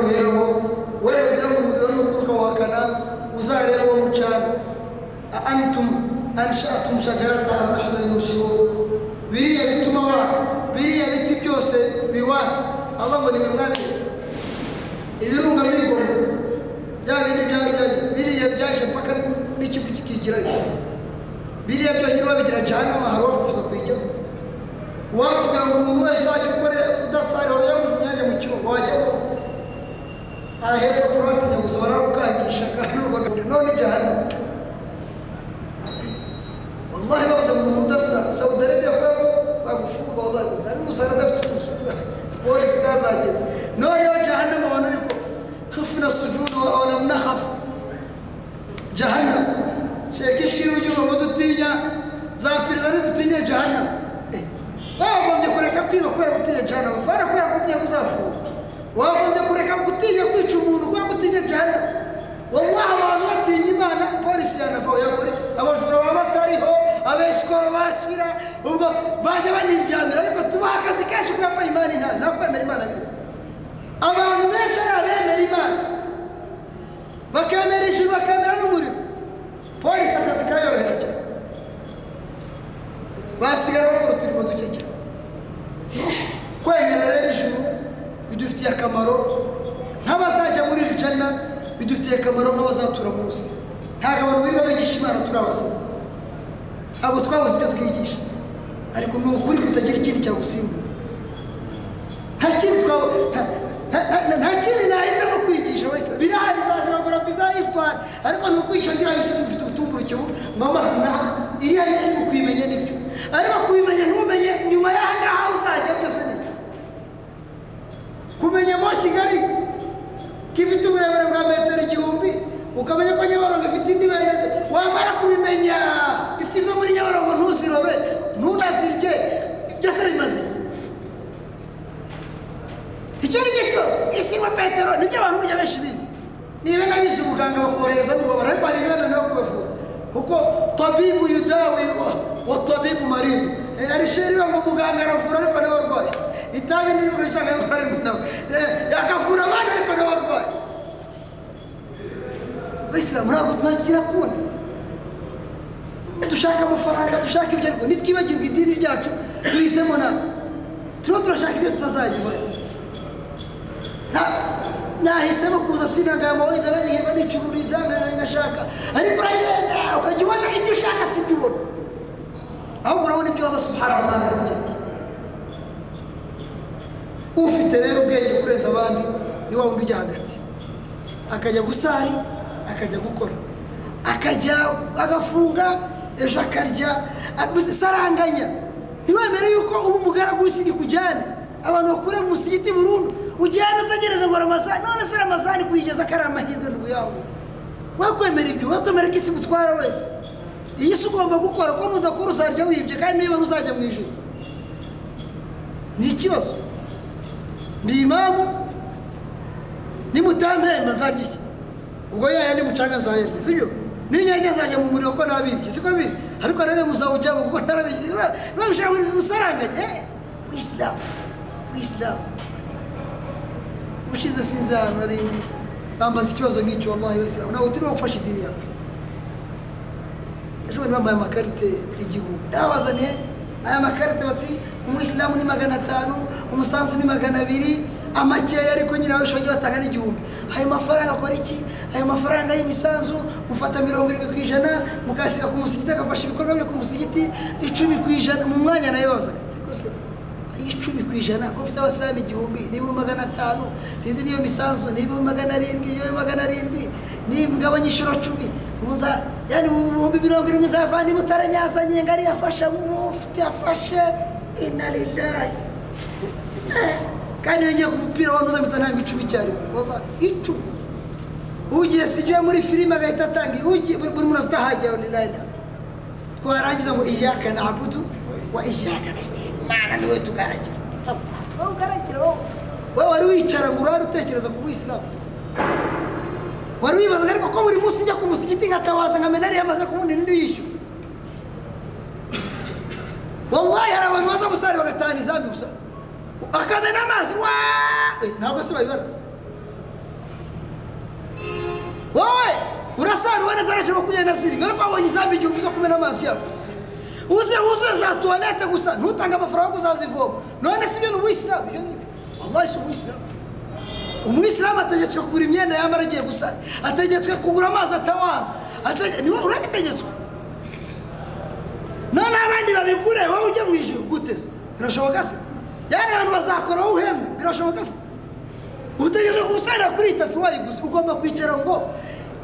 guheraho wewe ubwira ngo umuriro ni ukuri ukawuhakana uzareba uwo mucana aantum anshatum shajarata am nahnu lmunshirun biriya bituma wa biriya biti byose biwatse. Allah ngo nimimwabire ibirunga b'ingoma bya bindi byaba byagize biriya byaje mpaka n'ikivu kikigirayo. Biriya byonyine wabigira jahannama hari uwakufuza kuyijyaho uwatubwira ngo umuntu wese wajya ukore udasari wajya mu myanya mu kibuga wajyaho aha hepfo turatinya gusa baragukangisha kandi ubagabure none jahannama wallahi bavuze ngo umuntu udasara saudi arabia kubera ko bagufunga wallahi ari umusara adafite ubusu bazageze noneho jahannama abantu ariko hafuna sujudu wa lam nakhaf jahannama sheka ishkiru ugira ngo dutinya zapereza ntidutinye jahannama bagombye kureka kwiba kubera gutinya jahannama barakubera gutinya kuzafungwa wagombye kureka gutinya kwica umuntu kubera gutinya jahannama wallahi abantu batinya imana polisi yanavaho yakora abajura baba batariho abesikoro bashyira ubwo bajya baniryamira ariko tubaha akazi kenshi kuko imana intayo nakwemera imana nyine abantu benshi ari abemera imana. Bakemera ijuru bakemera n'umuriro polisi akazi kayorohera cyane. Basigara bakora uturimo duke cyane. Kwemera rero ijuru bidufitiye akamaro nk'abazajya muri iri jana bidufitiye akamaro nk'abazatura munsi ntabwo abantu biba bigisha imana turi abasazi ntabwo twabuze ibyo twigisha. Ariko ni ukuri kutagira ikindi cyagusimbura nta kindi nta kindi nahitamo kwigisha wese. Birahari za geografi za histoire. Ariko ni ukwigisha ngira imisozi mfite ubutumburuke mbamahana iriya ni ukuyimenya ni byo ariko kubimenya ntumenye nyuma y'aha ngaha uzajya byose ni byo kumenya mo kigali kifite uburebure bwa metero igihumbi. Ukamenya ko nyabarongo ifite indi metero wamara kubimenya ifi zo muri nyabarongo ntuzirobe ntunazirye byose bimaze icyo ni cyo kibazo isinywa petero ni byo abantu burya benshi bizi niba nabizi ubuganga bakohereza n'ububabara ariko hari ibibana nawe kubavura kuko tabibu yudawi wa- wa tabibu maridu arisheri ngo muganga aravura ariko nawe arwaye. Itabi n'ibigo bishaka ariko nawe. Eh, yakavura abandi ariko nawe arwaye. Abayisilamu ntabwo tunagira kundi dushaka amafaranga dushaka ibyo ariko nitwibagirwa idini ryacu duhisemo nawe turimo turashaka ibyo tutazageraho nta- nahisemo kuza sinaga amawenda nanjye nkaba nicururiza ngashaka ariko uragenda ukajya ubona ibyo ushaka si ibyo ubona ahubwo urabona ibyo Allah subhanahu wa ta'ala yakugeneye ufite rero ubwenge kurenza abandi ni wa wundi ujya hagati akajya gusari akajya gukora. Akajya agafunga ejo akarya ak- saranganya ntiwemere yuko uba umugaragu w'isi kujyane abantu bakure mu musigiti burundu ugenda utegereza ngo ramazani none se ramazani kuyigeza ko ari amahirwe ndugu yawe wakwemera ibyo? Wakwemera ko isi gutwara wese? Iyi si ugomba gukora ko nudakora uzarya wibye kandi niba uzajya mu ijoro ni ikibazo. Ni imamu nimutampemba nzarya iki? Ubwo yaya nimucanga nzahera sibyo? N'inyanya nzajya mu muriro ko nabibye siko biri ariko nawe muzawujyamo kuko ntarabibye babishaka muri usaranganya eh? Wisilamu wisilamu ushize sinzi ahantu nari ndi. Bambaza ikibazo nk'icyo wallahi wisilamu ntabwo turimo gufasha idini yacu. Ejo bundi bambaye amakarite igihumbi ndabazaniye aya makarite bati umuyisilamu ni magana atanu umusanzu ni magana abiri amakeya ariko nyine ushobora batanga n'igihumbi. Ayo mafaranga akora iki? Ayo mafaranga y'imisanzu mufata mirongo irindwi ku ijana mukayashyira ku musigiti agafasha ibikorwa byo ku musigiti icumi ku ijana mu mwanya na yo se icumi ku ijana ko mfite abasilamu igihumbi n'ibihumbi magana atanu sinzi niyo misanzu n'ibihumbi magana arindwi n'ibihumbi magana arindwi n'imigabane inshuro cumi. Yani mu bihumbi mirongo irindwi zavana mutaranyazanye ngo ariyo afasha mufite afashe inaridayi kandi iyo ngiye ku mupira wa muza mpita ntanga icumi icyarimwe icumi ugiye si igihe muri filime agahita atanga ugiye buri muntu afite ahajyaho ni na yo twarangiza ngo iyaka nabudu wa iyaka nasta'in mana ni we tugaragira. Wowe ugaragira wowe wowe wari wicara ngo urare utekereza ku buyisilamu wari wibaza ariko ko buri munsi njya ku musigiti nkatawaza nkamenya ariyo amaze kubundi n'indi yishyura wallahi hari abantu baza gusara bagatahana izambi gusa. Akamena amazi wa ntabwo se babibara wowe urasara ubona daraje makumyabiri na zirindwi ariko wabonye izambi igihumbi zo kumena amazi yacu uze wuzuye za tuwarete gusa. Ntutange amafaranga yo kuzazivoma none si byo ni ubuyisilamu ibyo ngibyo wallahi si ubuyisilamu umuyisilamu ategetswe kugura imyenda yambara agiye gusa. Ategetswe kugura amazi atawaza. Urabitegetswe none abandi babigure. Wowe ujye mu ijuru guteze birashoboka se? Yani abantu bazakora wowe uhembwe birashoboka se utegetswe gusarira kuri iyi tapi wayiguze ugomba kwicara ngo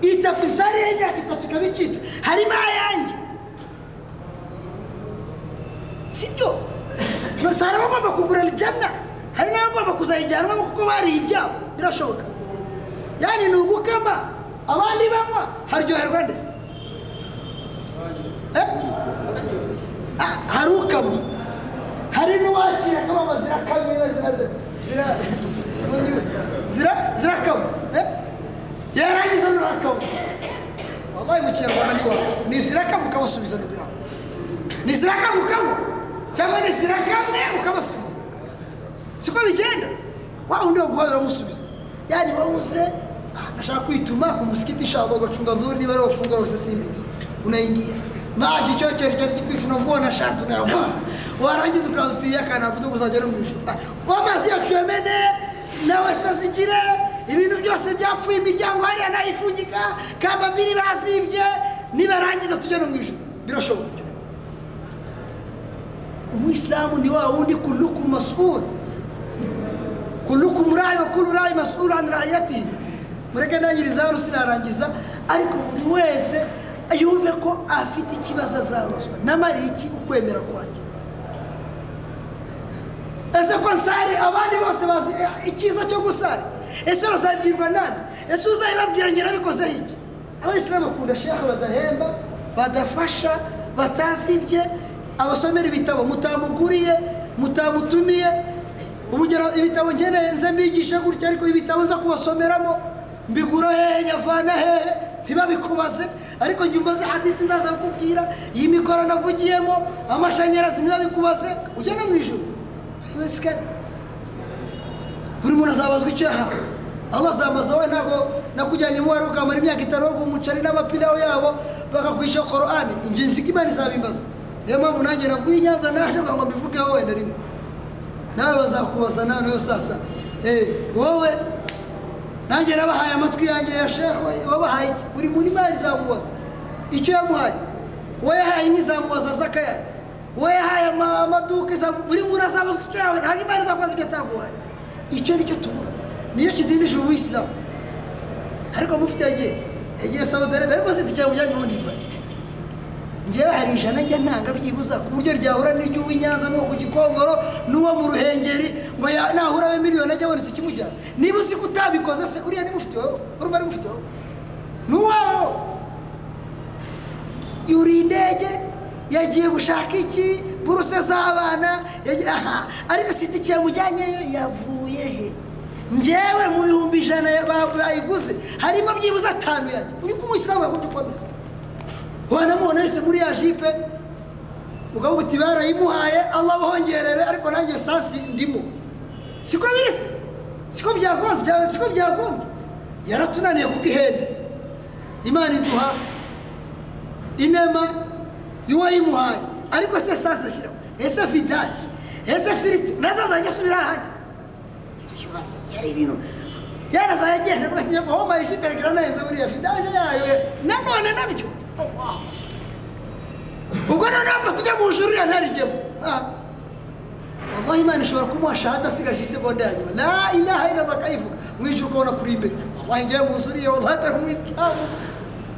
iyi tapi nsariye y'imyaka itatu ikaba icitse harimo ayanjye sibyo gusa hari abagomba kugura ijana hari n'abagomba kuzayijyanwamo kuko bariye ibyabo birashoboka yani ni ugukama abandi banywa haryoherwa ndetse hari ukama hari n'uwakira akababa zirakamye zira- zira- zira- zira- zirakama Eh? yarangiza nurakama wabaye mu kinyarwanda ni wawe ni zirakama ukabasubiza ni bwo yawe ni zirakama ukanywa? Cyangwa ni zirakamwe ukabasubiza? Siko bigenda? Wa undi waguhaye uramusubiza yani wawuze ah, nashaka kwituma ku musikiti inshallah ugacunga vizuri niba ari wafungura wese simbizi. Unaingia. Maji chochote cha kikwisha unavua na shati unayavaa warangiza ukaza utiyaka na vudu kuzagera mu ijuru amazi yacu yamene nawe sazigire ibintu byose byapfuye imiryango hariya nayifungika kamba mbiri bazibye nibarangiza tujye no mu ijuru birashoboka umuyisilamu ni wa wundi kulukum masul. Kulukum rayi wa kulu rayi masul an rayatihi mureke nangiriza hano sinarangiza ariko buri wese yumve ko afite ikibazo azabazwa namariye iki? Ukwemera kwanjye. Ese ko nsari abandi bose bazi eh, icyiza cyo gusari ese bazabwirwa nande ese uzabibabwira njye nabikoze iki? Abayisilamu bakunda shekhe badahemba badafasha batazibye abasomera ibitabo mutamuguriye mutamutumiye. Ubugero ibitabo nkeneye nze mbigishe gutya ariko ibitabo nza kubasomeramo. Mbigura hehe nyavana hehe ntibabikubaze. Ariko njye umbaze haditi nzaza kukubwira iyi mikoro navugiyemo amashanyarazi ntibabikubaze. Ugenda mu ijoro buri muntu azabazwa icyo yahawe allah azambaza wowe ntabwo nakujyanye wari ukamara imyaka itanu wo umuceri n'amapirawo yabo bakakwishyura korani ingenzi ko imana izabimbaza. Niyo mpamvu nanjye navuye i nyanza naje kugira ngo mbivugeho wenda rimwe. Nawe bazakubaza nawe nawe sasa. Eh, wowe nanjye nabahaye amatwi yanjye ya shehe wabahaye iki? Buri muntu imana izamubaza icyo yamuhaye? Wowe yahaye n'izamubaza zakayari wowe yahaye ama- amaduka buri muntu azabazwa icyo yawe ntabwo imana izakubaza ibyo ataguhaye. Icyo ni cyo tubura niyo kidindije ubuyisilamu ariko mufite yagiye yagiye saudi arabia. Ariko si itike mujyanye ubundi mfate? Njyewe hari ijana njya ntanga byibuza ku buryo ryahura n'iry'uw'i nyanza n'uwo ku gikongoro n'uwo mu ruhengeri ngo nahura abe miliyoni ajya abona ikimujyana. Niba uzi ko utabikoze se uriya ni mufite wowe urumva ari mufite wowe ni uwawe yuriye indege yagiye gushaka iki? Buruse z'abana ariko si itike yamujyanyeyo yavuye he? Njyewe mu bihumbi ijana bayiguze harimo byibuze atanu yanjye uri kumusilamu yagombye kwameza wanamubona wese muri ya jipe ukavuga uti barayimuhaye allah abahongerere ariko nanjye sansi ndimo. Siko biri se siko byagonze? Cyangwa siko byagombye yaratunaniye kuko ihene imana iduha inema y'uwayimuhaye. Ariko se sansi ashyiraho? Ese vidaje ese firiti? Nazo azajya asubira ahandi. Yari ibintu yarazajya agenda ngo njye guhoma ijipe regira neza buriya vidaje yayo. Nanone na byo. Ubwo noneho ngo tujye mu ijuru uriya ntarijyemo Ah. wallahi imana ishobora kumuha shahada asigaje isegonda ya nyuma. La ilaha illallah akayivuga mu ijuru ukabona kuri imbere wallahi ngiye mu ijuru iyo wallahi atari umuyisilamu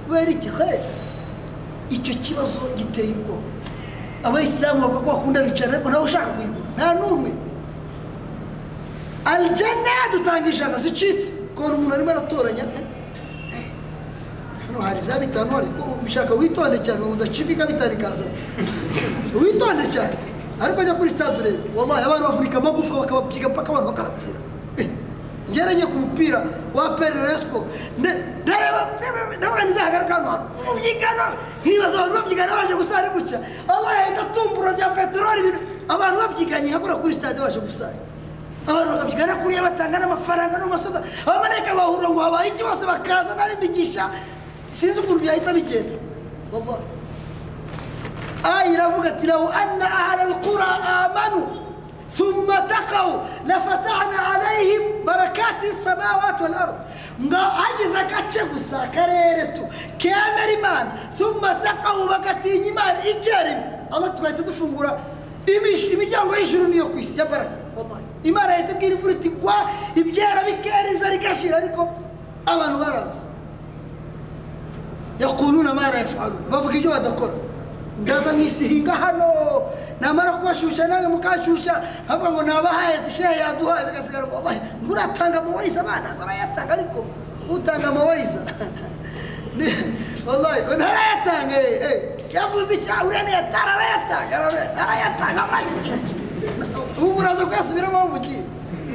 kubera iki? Khe icyo kibazo giteye ubwoba. Abayisilamu bavuga ko bakunda bicara ariko nawe ushaka kuyigura. Nta n'umwe. Aljana dutanga ijana zicitse kubona umuntu arimo aratoranya eh, eh. Hano hari za bitanu ariko ubishaka witonde cyane ngo udacibika bitanu ikaza witonde cyane ariko ajya kuri stade urebe wallahi abantu bavunika amagufa bakababyiga mpaka abantu bakabapfira Eh, nagiye ku mupira wa peri respo ndareba ndavuga nizahagaruka hano hantu umubyigano nkibaza abantu babyigana baje gusara gutya abaye ahita tumbura rya peteroli abantu babyiganye hagura kuri stade baje gusara abantu bakabyigana kuriya batanga n'amafaranga n'amasoda abamarayika bahurira ngo habaye iki bose bakaza n'abimigisha sinzi ukuntu byahita bigenda wallahi aya iravuga ati law anna ahla alqura amanu ثم تقوا لفتحنا عليهم بركات السماوات والارض nga hagize agace gusa akarere tu kemera imana thumma taqawu bagatinya imana icyarimwe allah tugahita dufungura imish- imiryango y'ijuru niyo ku isi ya baraka wallahi imana yahita ibwira imvura iti gwa ibyera bikera inzara igashira ariko abantu barazi yakuluna ma la yafaluna bavuga ibyo badakora ndaza nkisihinga hano namara kubashusha nawe mukashusha havuga ngo nabahaye shehe yaduhaye bigasigara ngo wallahi ngo uratanga amawayiza abana ngo arayatanga ariko utanga amawayiza Ni- wallahi ngo ntarayatanga yavuze icya uriya niyatara arayatanga arayatanga amagi ubu muraza kuyasubiramo aho mugiye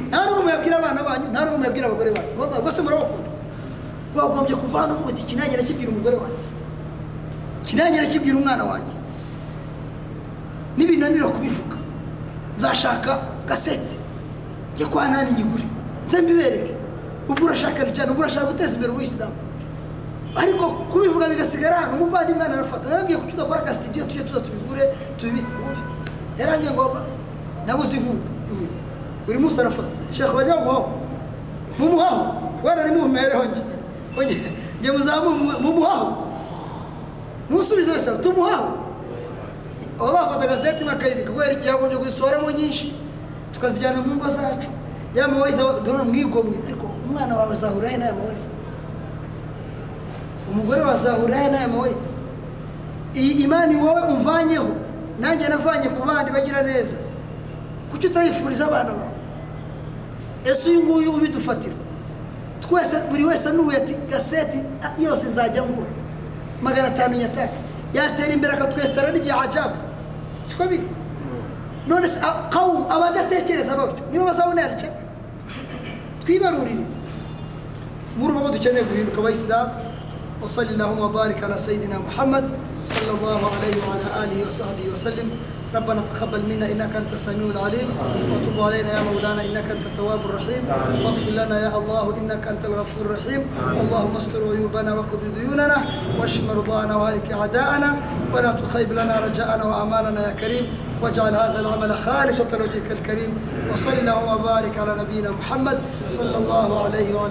nta n'ubwo muyabwira abana banyu nta n'ubwo muyabwira abagore banyu bose murabakunda wagombye kuva hano uvuga uti iki nanjye nakibwira umugore wanjye. Iki nanjye nakibwira umwana wanjye. Nibinanira kubivuga. Nzashaka gasete njye kwa nani nyigure nze mbibereke. Ubwo urashaka cyane ubwo urashaka guteza imbere ubuyisilamu ariko kubivuga bigasigara hano. Umuvandimwe arafata. Narambwiye kuki udakora agasitidiyo tujye tuza tubigure tubibike. Yarambwiye ngo nabuze ibuye buri munsi arafata. Shekhe bajya guhaho mumuhaho wenda nimuhumereho njye. Njye- mumuhaho musubize wese tumuhaho aho bafata gazeti bakayibika kubera igihe yagombye kuzisohoramo nyinshi tukazijyana mu ngo zacu. Ya mawayiza dore mwigomwe ariko umwana wawe azahura he n'aya mawayiza umugore wawe azahura he n'aya mawayiza iyi imani wowe umvanyeho nanjye navanye ku bandi bagira neza. Kuki utayifuriza abana bawe? Ese uyu nguyu ubidufatira? twese buri wese anubuye ati gaseti yose nzajya nkura magana atanu nyataka. Yatera imbere akatwesitara n'ibya ajabu. Siko biri? None se kawumu abadatekereza batyo nibo bazabona yarice twibarurire. Murumva ko dukeneye guhinduka abayisilamu وصلى اللهم وبارك على سيدنا محمد صلى الله عليه وعلى اله وصحبه وسلم ربنا تقبل منا انك انت السميع العليم وتب علينا يا مولانا انك انت التواب الرحيم واغفر لنا يا الله انك انت الغفور الرحيم اللهم استر عيوبنا واقض ديوننا واشف مرضانا وهلك اعداءنا ولا تخيب لنا رجاءنا وامالنا يا كريم واجعل هذا العمل خالصا لوجهك الكريم وصل اللهم وبارك على نبينا محمد صلى الله عليه وعلى